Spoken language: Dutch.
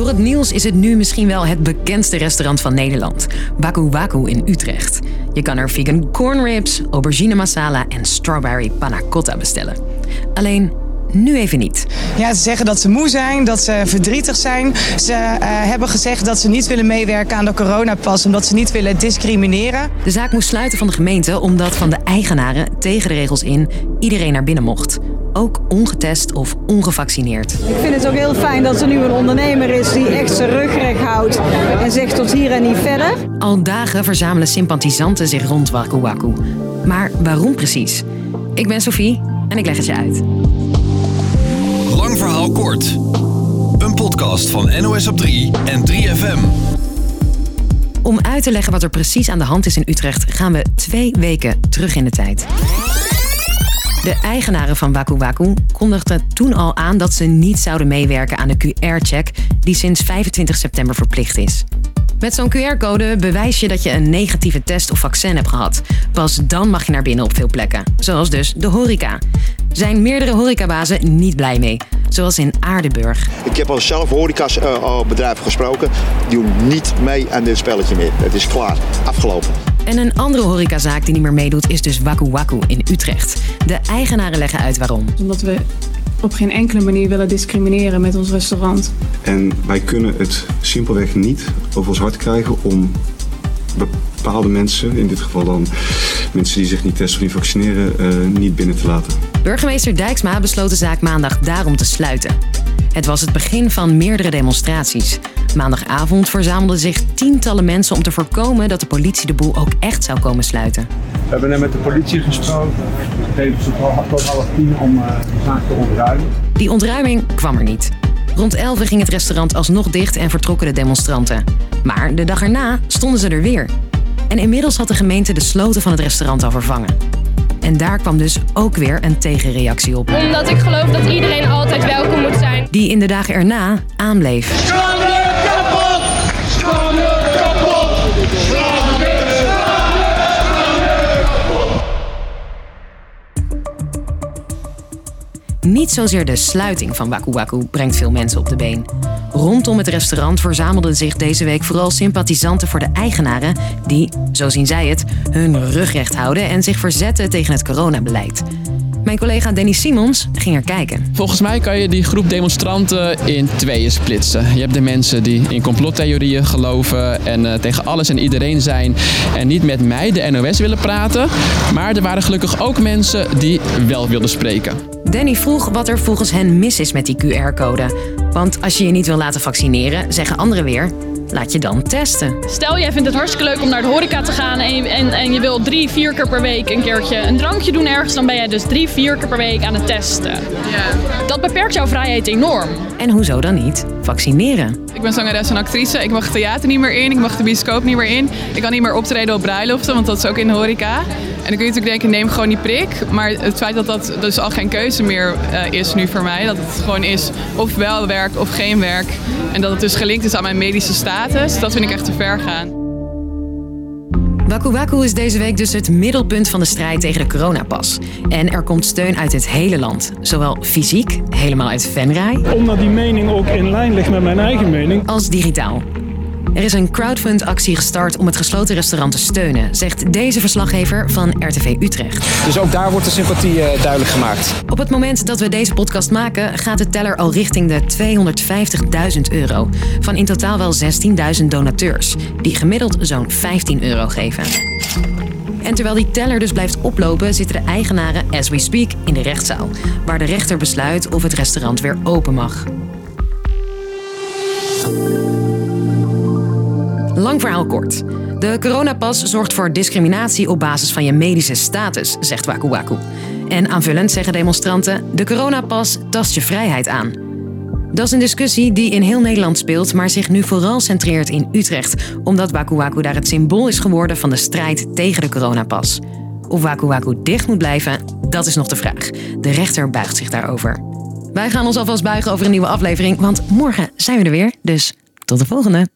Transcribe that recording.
Door het nieuws is het nu misschien wel het bekendste restaurant van Nederland. Waku Waku in Utrecht. Je kan er vegan corn ribs, aubergine masala en strawberry panna cotta bestellen. Alleen nu even niet. Ja, ze zeggen dat ze moe zijn, dat ze verdrietig zijn. Ze uh, hebben gezegd dat ze niet willen meewerken aan de coronapas omdat ze niet willen discrimineren. De zaak moest sluiten van de gemeente omdat van de eigenaren tegen de regels in iedereen naar binnen mocht. Ook ongetest of ongevaccineerd. Ik vind het ook heel fijn dat er nu een ondernemer is die echt zijn rug recht houdt en zegt tot hier en niet verder. Al dagen verzamelen sympathisanten zich rond Waku Waku. Maar waarom precies? Ik ben Sophie en ik leg het je uit. Lang verhaal kort. Een podcast van NOS op 3 en 3FM. Om uit te leggen wat er precies aan de hand is in Utrecht, gaan we twee weken terug in de tijd. De eigenaren van Waku Waku kondigden toen al aan dat ze niet zouden meewerken aan de QR-check die sinds 25 september verplicht is. Met zo'n QR-code bewijs je dat je een negatieve test of vaccin hebt gehad. Pas dan mag je naar binnen op veel plekken, zoals dus de horeca. Zijn meerdere horecabazen niet blij mee, zoals in Aardenburg. Ik heb al zelf horecabedrijven gesproken, die doen niet mee aan dit spelletje meer. Het is klaar, afgelopen. En een andere horecazaak die niet meer meedoet is dus Waku Waku in Utrecht. De eigenaren leggen uit waarom. Omdat we op geen enkele manier willen discrimineren met ons restaurant. En wij kunnen het simpelweg niet over ons hart krijgen om bepaalde mensen, in dit geval dan mensen die zich niet testen of niet vaccineren, uh, niet binnen te laten. Burgemeester Dijksma besloot de zaak maandag daarom te sluiten. Het was het begin van meerdere demonstraties. Maandagavond verzamelden zich tientallen mensen om te voorkomen dat de politie de boel ook echt zou komen sluiten. We hebben net met de politie gesproken. Geven ze tot half tien om uh, de zaak te ontruimen. Die ontruiming kwam er niet. Rond 11 ging het restaurant alsnog dicht en vertrokken de demonstranten. Maar de dag erna stonden ze er weer. En inmiddels had de gemeente de sloten van het restaurant al vervangen. En daar kwam dus ook weer een tegenreactie op. Omdat ik geloof dat iedereen altijd welkom moet zijn. Die in de dagen erna aanbleef. Niet zozeer de sluiting van Waku Waku brengt veel mensen op de been. Rondom het restaurant verzamelden zich deze week vooral sympathisanten voor de eigenaren die, zo zien zij het, hun rug recht houden en zich verzetten tegen het coronabeleid. Mijn collega Danny Simons ging er kijken. Volgens mij kan je die groep demonstranten in tweeën splitsen. Je hebt de mensen die in complottheorieën geloven en uh, tegen alles en iedereen zijn en niet met mij, de NOS, willen praten. Maar er waren gelukkig ook mensen die wel wilden spreken. Danny vroeg wat er volgens hen mis is met die QR-code. Want als je je niet wil laten vaccineren, zeggen anderen weer: laat je dan testen. Stel, jij vindt het hartstikke leuk om naar de horeca te gaan en je, en, en je wil drie, vier keer per week een keertje een drankje doen ergens, dan ben jij dus drie, vier keer per week aan het testen. Ja. Dat beperkt jouw vrijheid enorm. En hoezo dan niet? Vaccineren. Ik ben zangeres en actrice. Ik mag theater niet meer in. Ik mag de bioscoop niet meer in. Ik kan niet meer optreden op bruiloften, want dat is ook in de horeca. En dan kun je natuurlijk denken, neem gewoon die prik. Maar het feit dat dat dus al geen keuze meer uh, is nu voor mij. Dat het gewoon is of wel werk of geen werk. En dat het dus gelinkt is aan mijn medische status. Dat vind ik echt te ver gaan. Waku Waku is deze week dus het middelpunt van de strijd tegen de coronapas. En er komt steun uit het hele land. Zowel fysiek, helemaal uit Venray... Omdat die mening ook in lijn ligt met mijn eigen mening... ...als digitaal. Er is een crowdfund-actie gestart om het gesloten restaurant te steunen, zegt deze verslaggever van RTV Utrecht. Dus ook daar wordt de sympathie uh, duidelijk gemaakt. Op het moment dat we deze podcast maken, gaat de teller al richting de 250.000 euro. Van in totaal wel 16.000 donateurs, die gemiddeld zo'n 15 euro geven. En terwijl die teller dus blijft oplopen, zitten de eigenaren, as we speak, in de rechtszaal, waar de rechter besluit of het restaurant weer open mag. Lang verhaal kort. De coronapas zorgt voor discriminatie op basis van je medische status, zegt Waku Waku. En aanvullend zeggen demonstranten: de coronapas tast je vrijheid aan. Dat is een discussie die in heel Nederland speelt, maar zich nu vooral centreert in Utrecht, omdat Waku Waku daar het symbool is geworden van de strijd tegen de coronapas. Of Waku Waku dicht moet blijven, dat is nog de vraag. De rechter buigt zich daarover. Wij gaan ons alvast buigen over een nieuwe aflevering, want morgen zijn we er weer, dus tot de volgende.